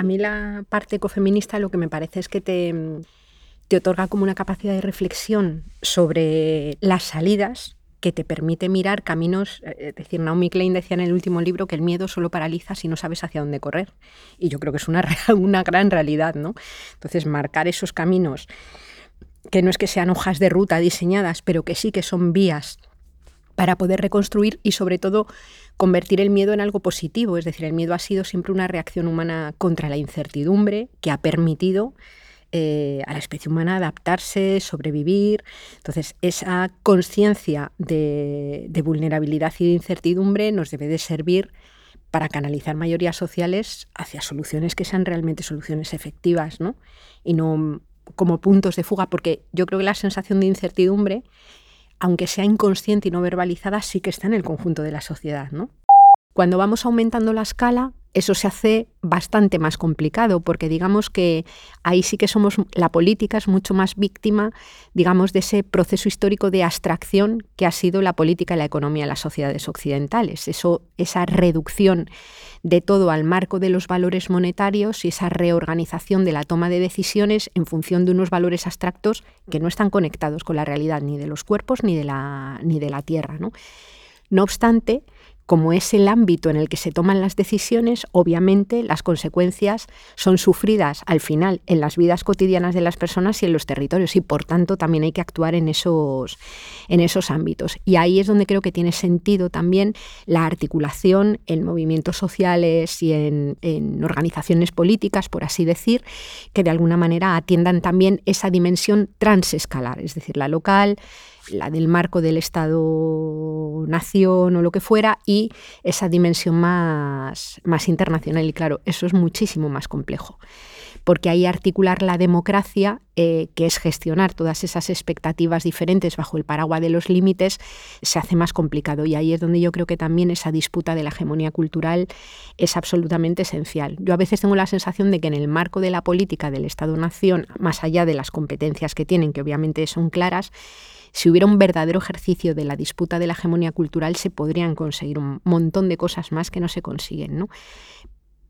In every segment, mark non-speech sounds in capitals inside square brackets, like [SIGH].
A mí la parte ecofeminista lo que me parece es que te, te otorga como una capacidad de reflexión sobre las salidas que te permite mirar caminos, eh, es decir, Naomi Klein decía en el último libro que el miedo solo paraliza si no sabes hacia dónde correr. Y yo creo que es una, [LAUGHS] una gran realidad, ¿no? Entonces, marcar esos caminos, que no es que sean hojas de ruta diseñadas, pero que sí que son vías para poder reconstruir y sobre todo convertir el miedo en algo positivo. Es decir, el miedo ha sido siempre una reacción humana contra la incertidumbre que ha permitido eh, a la especie humana adaptarse, sobrevivir. Entonces, esa conciencia de, vulnerabilidad y de incertidumbre nos debe de servir para canalizar mayorías sociales hacia soluciones que sean realmente soluciones efectivas, ¿no? Y no como puntos de fuga, porque yo creo que la sensación de incertidumbre, aunque sea inconsciente y no verbalizada, sí que está en el conjunto de la sociedad, ¿no? Cuando vamos aumentando la escala, eso se hace bastante más complicado porque digamos que ahí sí que somos, la política es mucho más víctima, digamos, de ese proceso histórico de abstracción que ha sido la política y la economía en las sociedades occidentales. Eso, esa reducción de todo al marco de los valores monetarios y esa reorganización de la toma de decisiones en función de unos valores abstractos que no están conectados con la realidad ni de los cuerpos ni de la, ni de la tierra. ¿no? no obstante, como es el ámbito en el que se toman las decisiones, obviamente las consecuencias son sufridas al final en las vidas cotidianas de las personas y en los territorios y por tanto también hay que actuar en esos, en esos ámbitos. Y ahí es donde creo que tiene sentido también la articulación en movimientos sociales y en, en organizaciones políticas, por así decir, que de alguna manera atiendan también esa dimensión transescalar, es decir, la local, la del marco del Estado-nación o lo que fuera, y esa dimensión más, más internacional. Y claro, eso es muchísimo más complejo porque ahí articular la democracia, eh, que es gestionar todas esas expectativas diferentes bajo el paraguas de los límites, se hace más complicado. Y ahí es donde yo creo que también esa disputa de la hegemonía cultural es absolutamente esencial. Yo a veces tengo la sensación de que en el marco de la política del Estado-Nación, más allá de las competencias que tienen, que obviamente son claras, si hubiera un verdadero ejercicio de la disputa de la hegemonía cultural, se podrían conseguir un montón de cosas más que no se consiguen. ¿no?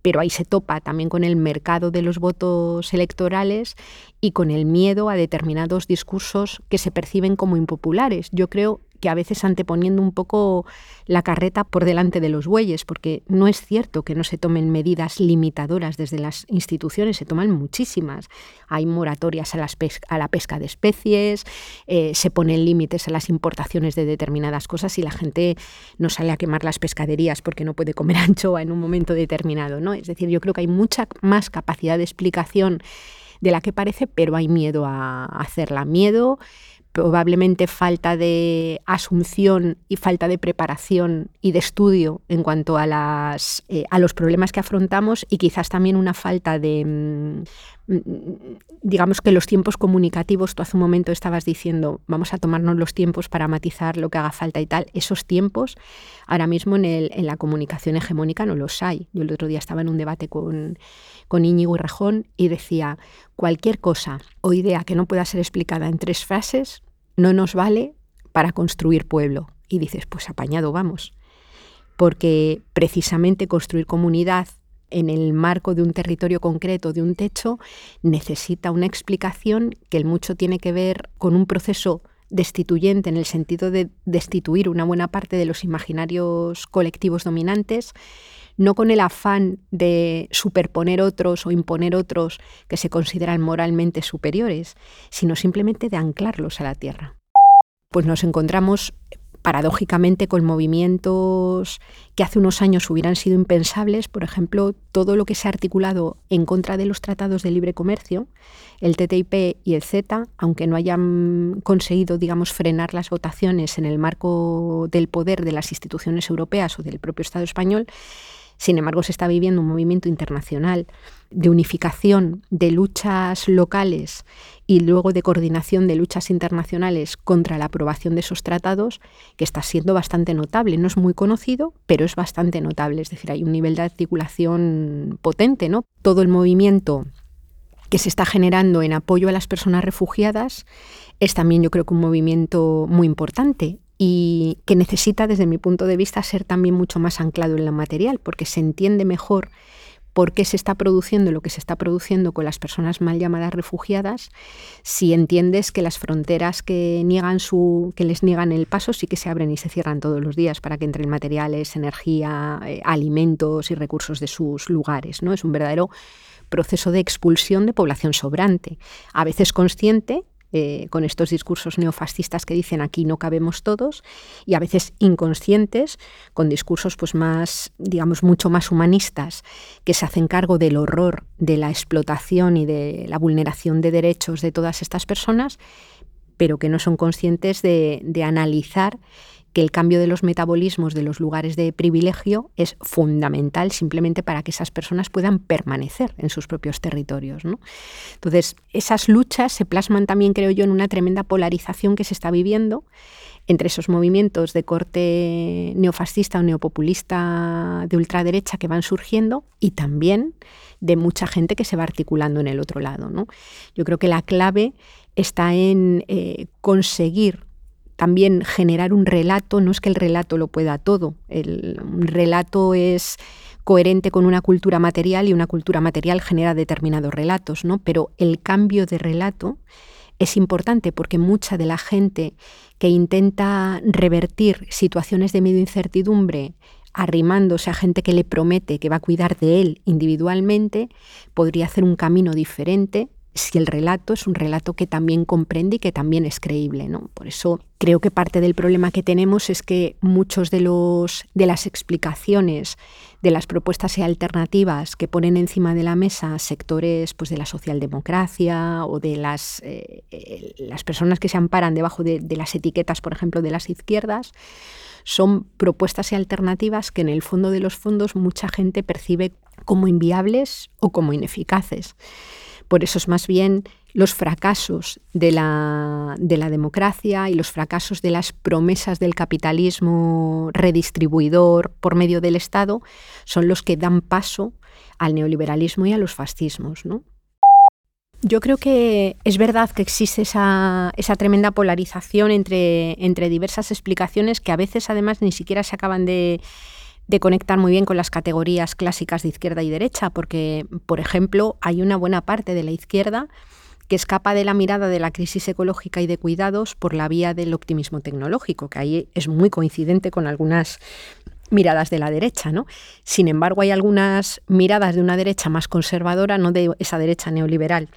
pero ahí se topa también con el mercado de los votos electorales y con el miedo a determinados discursos que se perciben como impopulares. Yo creo que a veces anteponiendo un poco la carreta por delante de los bueyes, porque no es cierto que no se tomen medidas limitadoras desde las instituciones, se toman muchísimas. Hay moratorias a, la pesca de especies, eh, se ponen límites a las importaciones de determinadas cosas y la gente no sale a quemar las pescaderías porque no puede comer [LAUGHS] anchoa en un momento determinado. ¿no? Es decir, yo creo que hay mucha más capacidad de explicación de la que parece, pero hay miedo a hacerla. Miedo probablemente falta de asunción y falta de preparación y de estudio en cuanto a, las, eh, a los problemas que afrontamos y quizás también una falta de, mm, digamos que los tiempos comunicativos, tú hace un momento estabas diciendo, vamos a tomarnos los tiempos para matizar lo que haga falta y tal, esos tiempos ahora mismo en, el, en la comunicación hegemónica no los hay. Yo el otro día estaba en un debate con, con y Rajón y decía, cualquier cosa o idea que no pueda ser explicada en tres frases no nos vale para construir pueblo. Y dices, pues apañado vamos. Porque precisamente construir comunidad en el marco de un territorio concreto, de un techo, necesita una explicación que el mucho tiene que ver con un proceso destituyente en el sentido de destituir una buena parte de los imaginarios colectivos dominantes, no con el afán de superponer otros o imponer otros que se consideran moralmente superiores, sino simplemente de anclarlos a la tierra. Pues nos encontramos paradójicamente con movimientos que hace unos años hubieran sido impensables, por ejemplo, todo lo que se ha articulado en contra de los tratados de libre comercio, el TTIP y el CETA, aunque no hayan conseguido, digamos, frenar las votaciones en el marco del poder de las instituciones europeas o del propio Estado español, sin embargo, se está viviendo un movimiento internacional de unificación de luchas locales y luego de coordinación de luchas internacionales contra la aprobación de esos tratados que está siendo bastante notable. No es muy conocido, pero es bastante notable. Es decir, hay un nivel de articulación potente, ¿no? Todo el movimiento que se está generando en apoyo a las personas refugiadas es también yo creo que un movimiento muy importante y que necesita, desde mi punto de vista, ser también mucho más anclado en lo material, porque se entiende mejor por qué se está produciendo lo que se está produciendo con las personas mal llamadas refugiadas, si entiendes que las fronteras que, niegan su, que les niegan el paso sí que se abren y se cierran todos los días para que entren materiales, energía, eh, alimentos y recursos de sus lugares. ¿no? Es un verdadero proceso de expulsión de población sobrante, a veces consciente, eh, con estos discursos neofascistas que dicen aquí no cabemos todos y a veces inconscientes con discursos pues más digamos mucho más humanistas que se hacen cargo del horror de la explotación y de la vulneración de derechos de todas estas personas pero que no son conscientes de, de analizar que el cambio de los metabolismos de los lugares de privilegio es fundamental simplemente para que esas personas puedan permanecer en sus propios territorios. Entonces, esas luchas se plasman también, creo yo, en una tremenda polarización que se está viviendo entre esos movimientos de corte neofascista o neopopulista de ultraderecha que van surgiendo y también de mucha gente que se va articulando en el otro lado. Yo creo que la clave está en eh, conseguir también generar un relato, no es que el relato lo pueda todo, el relato es coherente con una cultura material y una cultura material genera determinados relatos, ¿no? Pero el cambio de relato es importante porque mucha de la gente que intenta revertir situaciones de miedo e incertidumbre arrimándose a gente que le promete que va a cuidar de él individualmente, podría hacer un camino diferente si el relato es un relato que también comprende y que también es creíble. ¿no? Por eso creo que parte del problema que tenemos es que muchos de, los, de las explicaciones de las propuestas y alternativas que ponen encima de la mesa sectores pues, de la socialdemocracia o de las, eh, las personas que se amparan debajo de, de las etiquetas, por ejemplo, de las izquierdas, son propuestas y alternativas que en el fondo de los fondos mucha gente percibe como inviables o como ineficaces. Por eso es más bien los fracasos de la, democracia y los fracasos de las promesas del capitalismo redistribuidor por medio del Estado son los que dan paso al neoliberalismo y a los fascismos. Yo creo que es verdad que existe esa, tremenda polarización entre, entre diversas explicaciones que a veces además ni siquiera se acaban de, de conectar muy bien con las categorías clásicas de izquierda y derecha, porque, por ejemplo, hay una buena parte de la izquierda que escapa de la mirada de la crisis ecológica y de cuidados por la vía del optimismo tecnológico, que ahí es muy coincidente con algunas miradas de la derecha, ¿no? Sin embargo, hay algunas miradas de una derecha más conservadora, no de esa derecha neoliberal,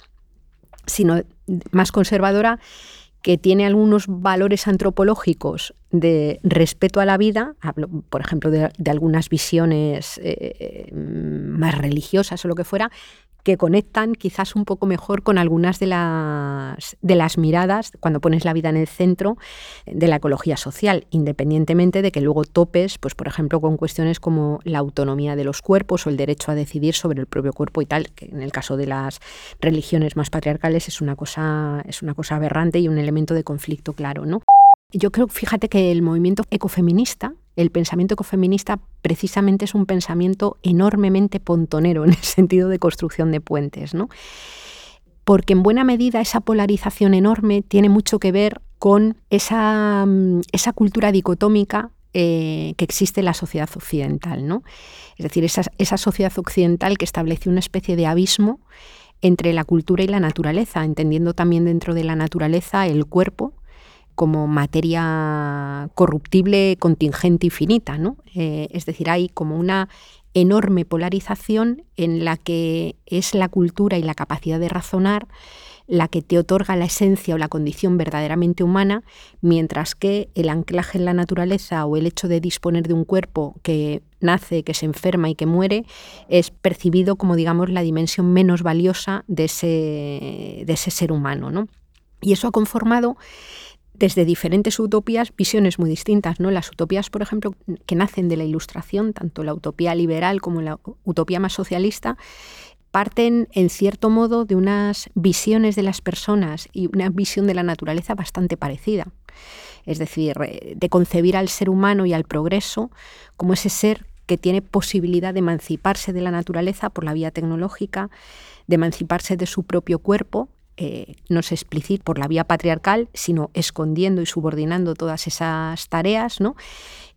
sino más conservadora que tiene algunos valores antropológicos de respeto a la vida, hablo, por ejemplo, de, algunas visiones eh, más religiosas o lo que fuera, que conectan quizás un poco mejor con algunas de las, de las miradas cuando pones la vida en el centro de la ecología social, independientemente de que luego topes, pues por ejemplo, con cuestiones como la autonomía de los cuerpos o el derecho a decidir sobre el propio cuerpo y tal, que en el caso de las religiones más patriarcales es una cosa, es una cosa aberrante y un elemento de conflicto claro, ¿no? Yo creo, fíjate que el movimiento ecofeminista, el pensamiento ecofeminista precisamente es un pensamiento enormemente pontonero en el sentido de construcción de puentes, ¿no? Porque en buena medida esa polarización enorme tiene mucho que ver con esa, mm, esa cultura dicotómica eh, que existe en la sociedad occidental, ¿no? Es decir, esa, esa sociedad occidental que establece una especie de abismo entre la cultura y la naturaleza, entendiendo también dentro de la naturaleza el cuerpo como materia corruptible, contingente y finita. ¿no? Eh, es decir, hay como una enorme polarización en la que es la cultura y la capacidad de razonar la que te otorga la esencia o la condición verdaderamente humana, mientras que el anclaje en la naturaleza o el hecho de disponer de un cuerpo que nace, que se enferma y que muere, es percibido como, digamos, la dimensión menos valiosa de ese, de ese ser humano. ¿no? Y eso ha conformado desde diferentes utopías visiones muy distintas. ¿no? Las utopías, por ejemplo, que nacen de la ilustración, tanto la utopía liberal como la utopía más socialista, parten en cierto modo de unas visiones de las personas y una visión de la naturaleza bastante parecida. Es decir, eh, de concebir al ser humano y al progreso como ese ser que tiene posibilidad de emanciparse de la naturaleza por la vía tecnológica, de emanciparse de su propio cuerpo eh, no se explicita por la vía patriarcal, sino escondiendo y subordinando todas esas tareas, ¿no?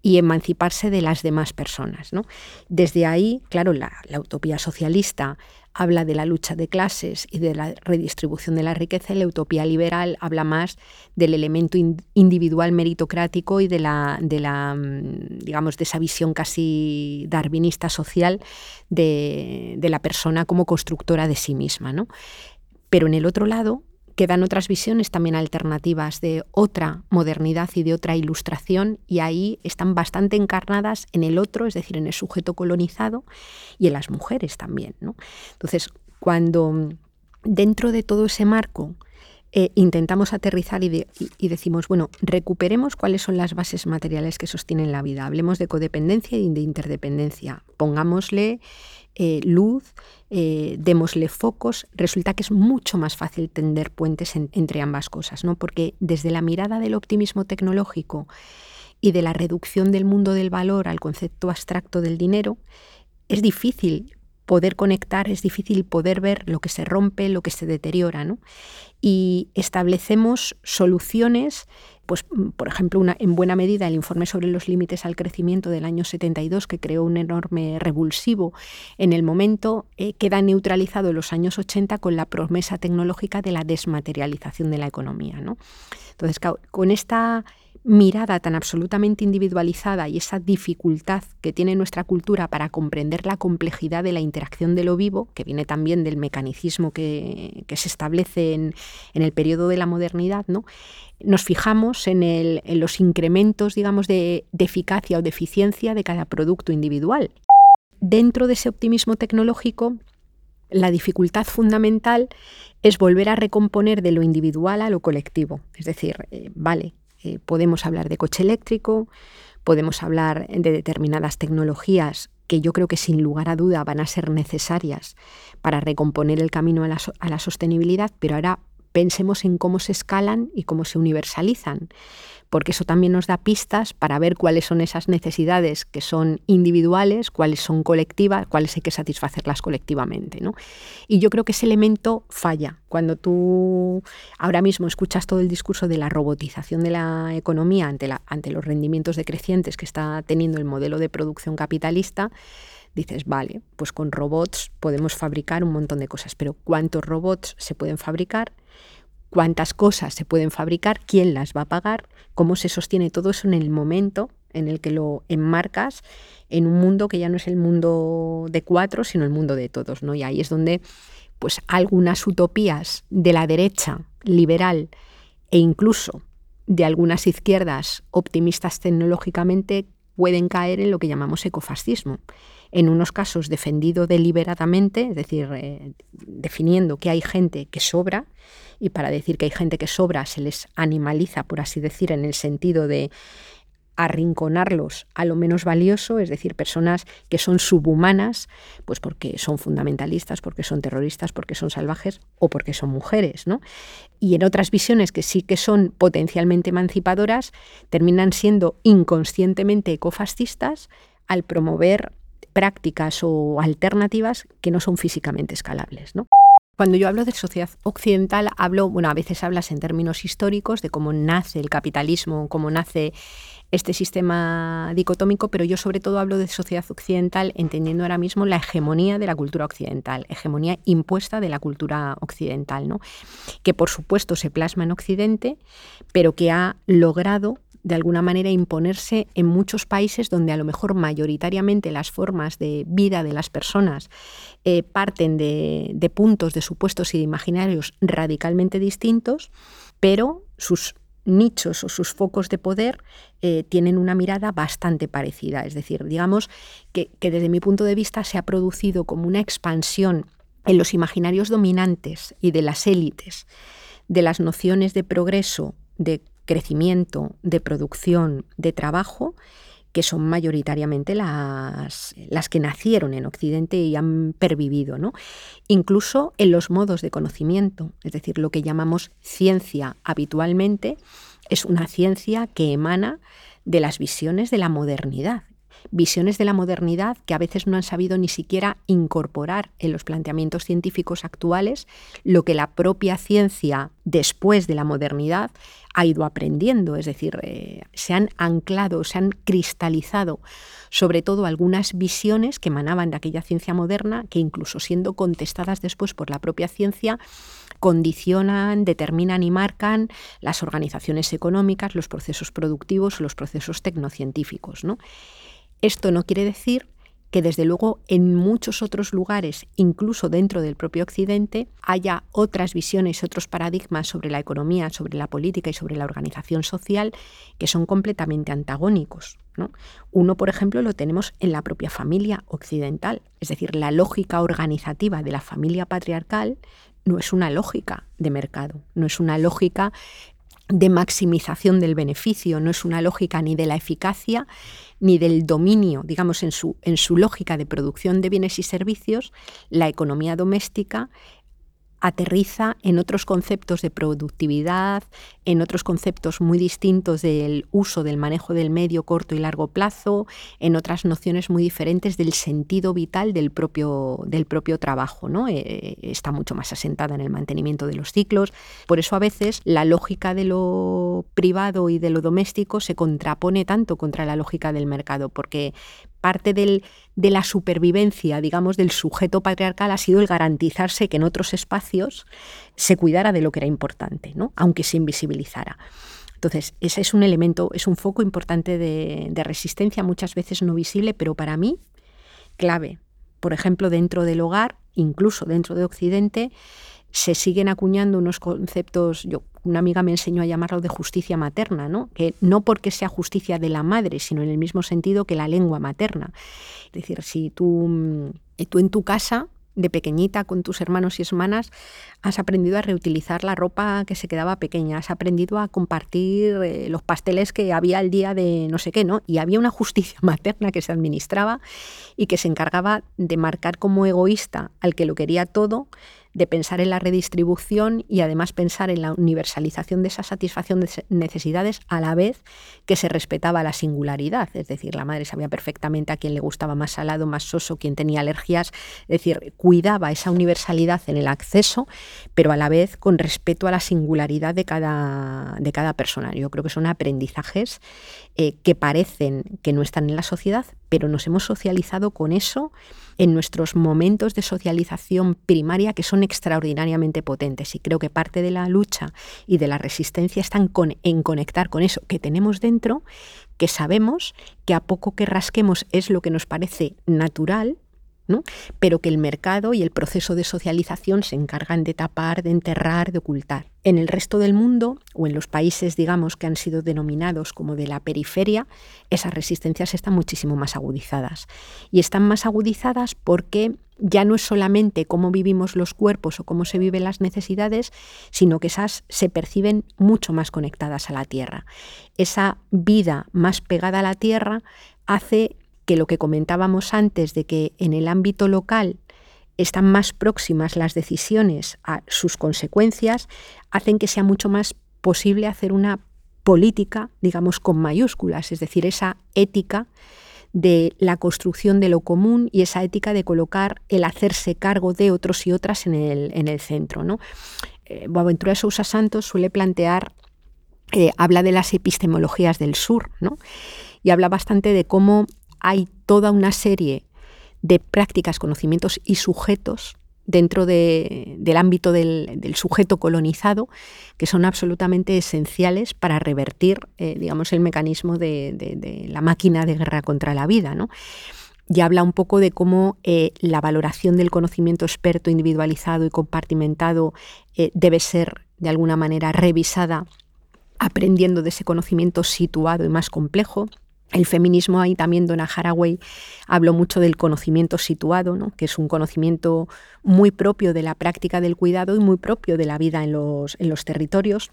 y emanciparse de las demás personas. ¿no? Desde ahí, claro, la, utopía socialista habla de la lucha de clases y de la redistribución de la riqueza y la utopía liberal habla más del elemento individual meritocrático y de la, mm, digamos, de esa visión casi darwinista social de, de la persona como constructora de sí misma. ¿no? Pero en el otro lado, Quedan otras visiones también alternativas de otra modernidad y de otra ilustración y ahí están bastante encarnadas en el otro, es decir, en el sujeto colonizado y en las mujeres también. Entonces, cuando dentro de todo ese marco eh, intentamos aterrizar y, decimos, bueno, recuperemos cuáles son las bases materiales que sostienen la vida. Hablemos de codependencia y de interdependencia. Pongámosle eh, luz, eh, démosle focos, resulta que es mucho más fácil tender puentes entre ambas cosas, ¿no? porque desde la mirada del optimismo tecnológico y de la reducción del mundo del valor al concepto abstracto del dinero, es difícil poder conectar, es difícil poder ver lo que se rompe, lo que se deteriora. ¿no? Y establecemos soluciones pues, mm, por ejemplo, una, en buena medida el informe sobre los límites al crecimiento del año 72, que creó un enorme revulsivo en el momento, eh, queda neutralizado en los años 80 con la promesa tecnológica de la desmaterialización de la economía. ¿no? Entonces, con esta mirada tan absolutamente individualizada y esa dificultad que tiene nuestra cultura para comprender la complejidad de la interacción de lo vivo, que viene también del mecanicismo que, se establece en, el periodo de la modernidad, ¿no? nos fijamos en, los incrementos digamos, de, eficacia o de eficiencia de cada producto individual. Dentro de ese optimismo tecnológico, la dificultad fundamental es volver a recomponer de lo individual a lo colectivo. Es decir, eh, vale, eh, podemos hablar de coche eléctrico, podemos hablar de determinadas tecnologías que yo creo que sin lugar a duda van a ser necesarias para recomponer el camino a la, a la sostenibilidad, pero ahora pensemos en cómo se escalan y cómo se universalizan porque eso también nos da pistas para ver cuáles son esas necesidades que son individuales, cuáles son colectivas, cuáles hay que satisfacerlas colectivamente. ¿no? Y yo creo que ese elemento falla. Cuando tú ahora mismo escuchas todo el discurso de la robotización de la economía ante, la, ante los rendimientos decrecientes que está teniendo el modelo de producción capitalista, dices, vale, pues con robots podemos fabricar un montón de cosas, pero ¿cuántos robots se pueden fabricar? Cuántas cosas se pueden fabricar, quién las va a pagar, cómo se sostiene todo eso en el momento en el que lo enmarcas en un mundo que ya no es el mundo de cuatro, sino el mundo de todos, ¿no? Y ahí es donde pues algunas utopías de la derecha liberal e incluso de algunas izquierdas optimistas tecnológicamente pueden caer en lo que llamamos ecofascismo. En unos casos defendido deliberadamente, es decir, eh, definiendo que hay gente que sobra, y para decir que hay gente que sobra se les animaliza, por así decir, en el sentido de arrinconarlos a lo menos valioso, es decir, personas que son subhumanas, pues porque son fundamentalistas, porque son terroristas, porque son salvajes o porque son mujeres, ¿no? Y en otras visiones que sí que son potencialmente emancipadoras, terminan siendo inconscientemente ecofascistas al promover prácticas o alternativas que no son físicamente escalables, ¿no? Cuando yo hablo de sociedad occidental, hablo, bueno, a veces hablas en términos históricos de cómo nace el capitalismo, cómo nace este sistema dicotómico, pero yo sobre todo hablo de sociedad occidental entendiendo ahora mismo la hegemonía de la cultura occidental, hegemonía impuesta de la cultura occidental, ¿no? que por supuesto se plasma en Occidente, pero que ha logrado de alguna manera imponerse en muchos países donde a lo mejor mayoritariamente las formas de vida de las personas eh, parten de, de puntos, de supuestos y de imaginarios radicalmente distintos, pero sus nichos o sus focos de poder eh, tienen una mirada bastante parecida. Es decir, digamos que, que, desde mi punto de vista se ha producido como una expansión en los imaginarios dominantes y de las élites de las nociones de progreso, de crecimiento, de producción, de trabajo, que son mayoritariamente las, las, que nacieron en Occidente y han pervivido, ¿no? Incluso en los modos de conocimiento, es decir, lo que llamamos ciencia habitualmente es una ciencia que emana de las visiones de la modernidad. Visiones de la modernidad que a veces no han sabido ni siquiera incorporar en los planteamientos científicos actuales lo que la propia ciencia después de la modernidad ha ido aprendiendo, es decir, eh, se han anclado, se han cristalizado sobre todo algunas visiones que emanaban de aquella ciencia moderna que incluso siendo contestadas después por la propia ciencia, condicionan, determinan y marcan las organizaciones económicas, los procesos productivos, los procesos tecnocientíficos. ¿no? Esto no quiere decir que desde luego en muchos otros lugares, incluso dentro del propio Occidente, haya otras visiones, otros paradigmas sobre la economía, sobre la política y sobre la organización social que son completamente antagónicos. Uno, por ejemplo, lo tenemos en la propia familia occidental, es decir, la lógica organizativa de la familia patriarcal no es una lógica de mercado, no es una lógica de maximización del beneficio, no es una lógica ni de la eficacia ni del dominio, digamos, en su, en su lógica de producción de bienes y servicios, la economía doméstica aterriza en otros conceptos de productividad, en otros conceptos muy distintos del uso del manejo del medio, corto y largo plazo, en otras nociones muy diferentes del sentido vital del propio, del propio trabajo. ¿no? Eh, está mucho más asentada en el mantenimiento de los ciclos. Por eso a veces la lógica de lo privado y de lo doméstico se contrapone tanto contra la lógica del mercado, porque parte de la supervivencia, digamos, del sujeto patriarcal ha sido el garantizarse que en otros espacios se cuidara de lo que era importante, ¿no? aunque se invisibilizara. Entonces, ese es un elemento, es un foco importante de, de resistencia, muchas veces no visible, pero para mí clave. Por ejemplo, dentro del hogar, incluso dentro de Occidente, se siguen acuñando unos conceptos, yo, una amiga me enseñó a llamarlo de justicia materna, ¿no? que no porque sea justicia de la madre, sino en el mismo sentido que la lengua materna. Es decir, si tú, mm, tú en tu casa de pequeñita con tus hermanos y hermanas has aprendido a reutilizar la ropa que se quedaba pequeña, has aprendido a compartir eh, los pasteles que había el día de no sé qué, ¿no? Y había una justicia [LAUGHS] materna que se administraba y que se encargaba de marcar como egoísta al que lo quería todo, de pensar en la redistribución y además pensar en la universalización de esa satisfacción de necesidades a la vez que se respetaba la singularidad. Es decir, la madre sabía perfectamente a quién le gustaba más salado, más soso, quién tenía alergias. Es decir, cuidaba esa universalidad en el acceso, pero a la vez con respeto a la singularidad de cada, de cada persona. Yo creo que son aprendizajes eh, que parecen que no están en la sociedad, pero nos hemos socializado con eso en nuestros momentos de socialización primaria que son extraordinariamente potentes. Y creo que parte de la lucha y de la resistencia están en conectar con eso que tenemos dentro, que sabemos que a poco que rasquemos es lo que nos parece natural, pero que el mercado y el proceso de socialización se encargan de tapar, de enterrar, de ocultar. En el resto del mundo, o en los países, digamos, que han sido denominados como de la periferia, esas resistencias están muchísimo más agudizadas. Y están más agudizadas porque ya no es solamente cómo vivimos los cuerpos o cómo se viven las necesidades, sino que esas se perciben mucho más conectadas a la tierra. Esa vida más pegada a la tierra hace que lo que comentábamos antes de que en el ámbito local están más próximas las decisiones a sus consecuencias, hacen que sea mucho más posible hacer una política, digamos, con mayúsculas, es decir, esa ética de la construcción de lo común y esa ética de colocar el hacerse cargo de otros y otras en el, en el centro. ¿no? Eh, Boaventura Sousa Santos suele plantear, eh, habla de las epistemologías del sur, ¿no? y habla bastante de cómo hay toda una serie de prácticas, conocimientos y sujetos dentro del ámbito del, sujeto colonizado que son absolutamente esenciales para revertir, eh, digamos, el mecanismo de, la máquina de guerra contra la vida, ¿no? Y habla un poco de cómo eh, la valoración del conocimiento experto, individualizado y compartimentado eh, debe ser de alguna manera revisada aprendiendo de ese conocimiento situado y más complejo el feminismo ahí también Donna Haraway habló mucho del conocimiento situado, ¿no? que es un conocimiento muy propio de la práctica del cuidado y muy propio de la vida en los, en los territorios.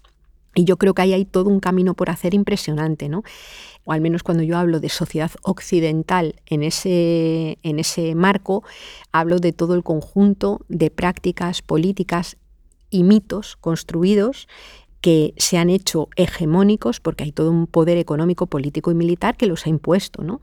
Y yo creo que ahí hay todo un camino por hacer impresionante, ¿no? O al menos cuando yo hablo de sociedad occidental en ese, en ese marco, hablo de todo el conjunto de prácticas políticas y mitos construidos que se han hecho hegemónicos porque hay todo un poder económico, político y militar que los ha impuesto. ¿no?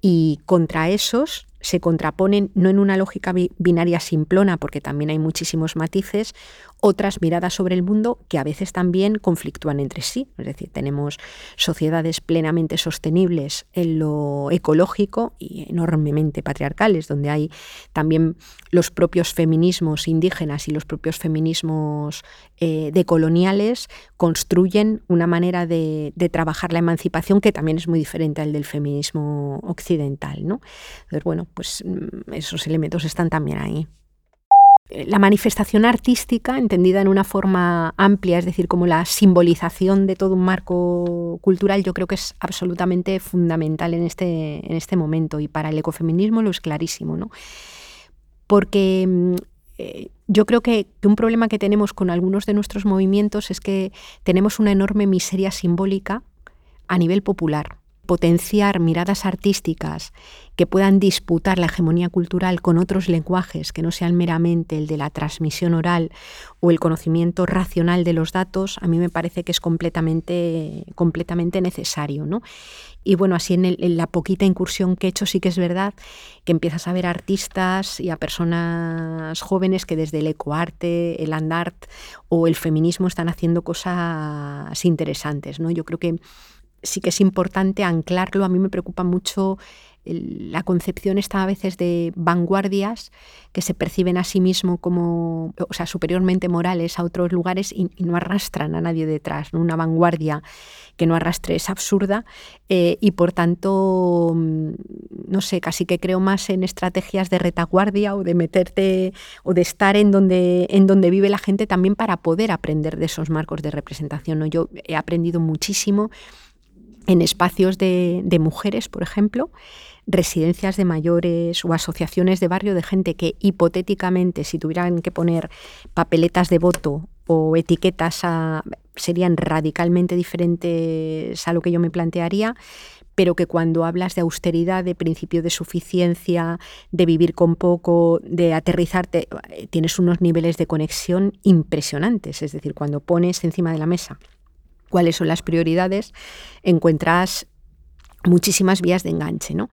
Y contra esos se contraponen, no en una lógica binaria simplona, porque también hay muchísimos matices, otras miradas sobre el mundo que a veces también conflictúan entre sí. Es decir, tenemos sociedades plenamente sostenibles en lo ecológico y enormemente patriarcales, donde hay también los propios feminismos indígenas y los propios feminismos eh, decoloniales construyen una manera de, trabajar la emancipación que también es muy diferente al del feminismo occidental. ¿no? Entonces, bueno, pues mm, esos elementos están también ahí la manifestación artística, entendida en una forma amplia, es decir, como la simbolización de todo un marco cultural, yo creo que es absolutamente fundamental en este, en este momento y para el ecofeminismo lo es clarísimo, ¿no? Porque mm, eh, yo creo que, que, un problema que tenemos con algunos de nuestros movimientos es que tenemos una enorme miseria simbólica a nivel popular potenciar miradas artísticas que puedan disputar la hegemonía cultural con otros lenguajes que no sean meramente el de la transmisión oral o el conocimiento racional de los datos, a mí me parece que es completamente, completamente necesario. ¿no? Y bueno, así en, la poquita incursión que he hecho sí que es verdad que empiezas a ver artistas y a personas jóvenes que desde el ecoarte, el andart o el feminismo están haciendo cosas interesantes. ¿no? Yo creo que sí que es importante anclarlo. A mí me preocupa mucho la concepción esta a veces de vanguardias que se perciben a sí mismo como, o sea, superiormente morales a otros lugares y, no arrastran a nadie detrás. Una vanguardia que no arrastre es absurda eh, y por tanto, mm, no sé, casi que creo más en estrategias de retaguardia o de meterte o de estar en donde, en donde vive la gente también para poder aprender de esos marcos de representación. ¿no? Yo he aprendido muchísimo en espacios de, mujeres, por ejemplo, residencias de mayores o asociaciones de barrio de gente que hipotéticamente, si tuvieran que poner papeletas de voto o etiquetas, serían radicalmente diferentes a lo que yo me plantearía, pero que cuando hablas de austeridad, de principio de suficiencia, de vivir con poco, de aterrizarte, tienes unos niveles de conexión impresionantes. Es decir, cuando pones encima de la mesa cuáles son las prioridades, encuentras muchísimas vías de enganche, ¿no?